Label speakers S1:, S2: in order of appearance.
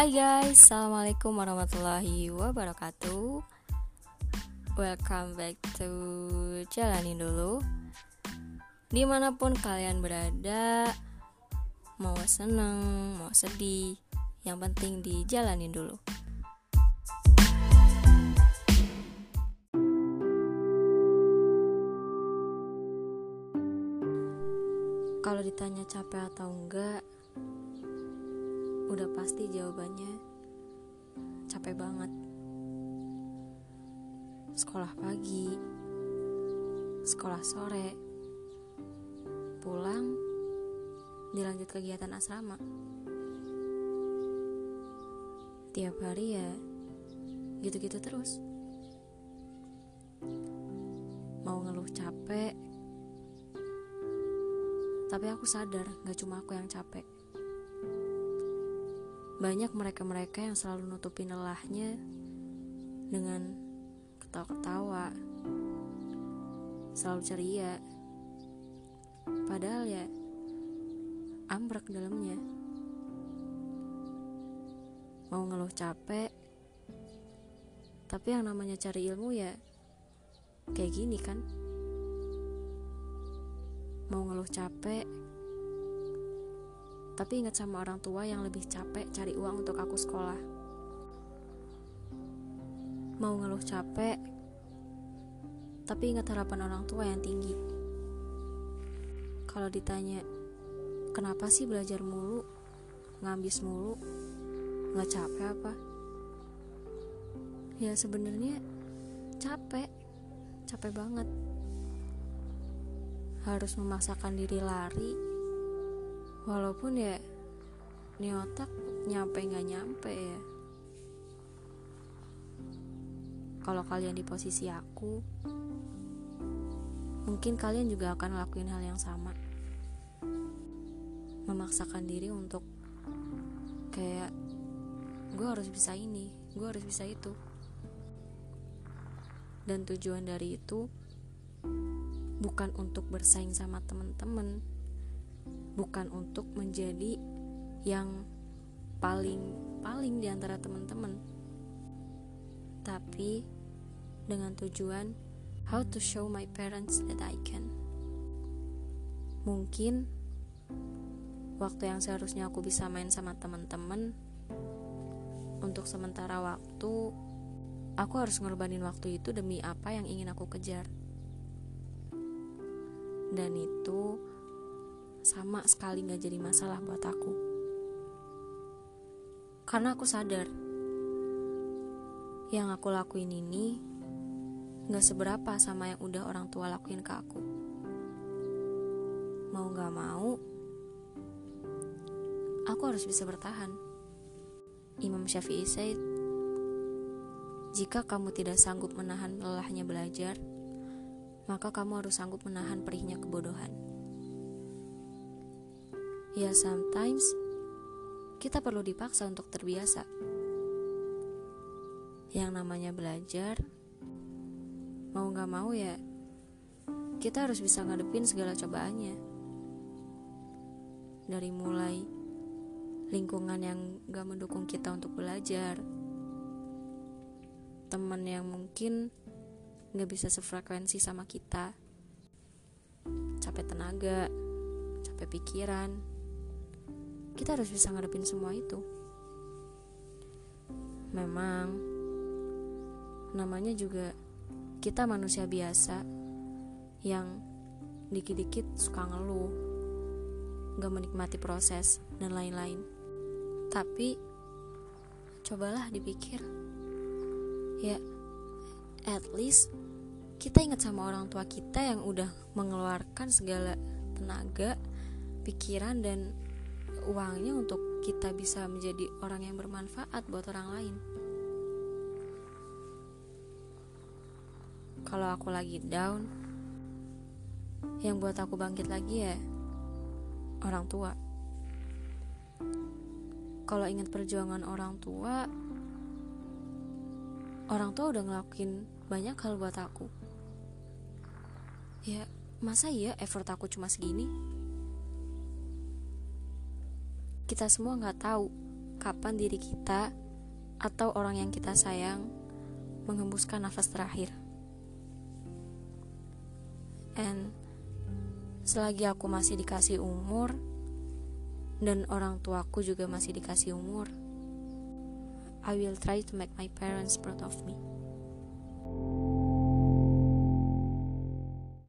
S1: Hai guys, Assalamualaikum warahmatullahi wabarakatuh. Welcome back to Jalanin Dulu. Di mana pun kalian berada Mau seneng, mau sedih Yang penting dijalanin dulu. Kalau ditanya capek atau enggak Udah pasti jawabannya capek banget. Sekolah pagi, sekolah sore, pulang, dilanjut kegiatan asrama. Tiap hari ya gitu-gitu terus. Mau ngeluh capek, tapi aku sadar gak cuma aku yang capek. Banyak mereka-mereka yang selalu nutupin lelahnya dengan ketawa-ketawa, selalu ceria. Padahal ya ambrek dalamnya. Mau ngeluh capek, tapi yang namanya cari ilmu ya kayak gini kan. Mau ngeluh capek, tapi ingat sama orang tua yang lebih capek cari uang untuk aku sekolah. Mau ngeluh capek, tapi ingat harapan orang tua yang tinggi. Kalau ditanya, kenapa sih belajar mulu, ngambis mulu, nggak capek apa? Ya sebenarnya capek, capek banget. Harus memaksakan diri lari walaupun ya ini otak nyampe nggak nyampe ya. Kalau kalian di posisi aku mungkin kalian juga akan ngelakuin hal yang sama. Memaksakan diri untuk kayak gue harus bisa ini gue harus bisa itu. Dan tujuan dari itu bukan untuk bersaing sama temen-temen bukan untuk menjadi yang paling paling di antara teman-teman. Tapi dengan tujuan how to show my parents that I can. Mungkin waktu yang seharusnya aku bisa main sama teman-teman untuk sementara waktu aku harus ngorbanin waktu itu demi apa yang ingin aku kejar. Dan itu sama sekali gak jadi masalah buat aku. Karena aku sadar, yang aku lakuin ini gak seberapa sama yang udah orang tua lakuin ke aku. Mau gak mau, aku harus bisa bertahan. Imam Syafi'i said, jika kamu tidak sanggup menahan lelahnya belajar, maka kamu harus sanggup menahan perihnya kebodohan. Ya sometimes kita perlu dipaksa untuk terbiasa. Yang namanya belajar, mau gak mau ya, kita harus bisa ngadepin segala cobaannya. Dari mulai lingkungan yang gak mendukung kita untuk belajar, teman yang mungkin gak bisa sefrekuensi sama kita, capek tenaga, capek pikiran, kita harus bisa ngadepin semua itu. Memang namanya juga kita manusia biasa yang dikit-dikit suka ngeluh gak menikmati proses dan lain-lain. Tapi cobalah dipikir ya at least kita ingat sama orang tua kita yang udah mengeluarkan segala tenaga pikiran dan uangnya untuk kita bisa menjadi orang yang bermanfaat buat orang lain. Kalau aku lagi down, yang buat aku bangkit lagi ya orang tua. Kalau ingat perjuangan orang tua, orang tua udah ngelakuin banyak hal buat aku. Ya, masa iya effort aku cuma segini? Kita semua nggak tahu kapan diri kita atau orang yang kita sayang menghembuskan nafas terakhir. And selagi aku masih dikasih umur dan orang tuaku juga masih dikasih umur, I will try to make my parents proud of me.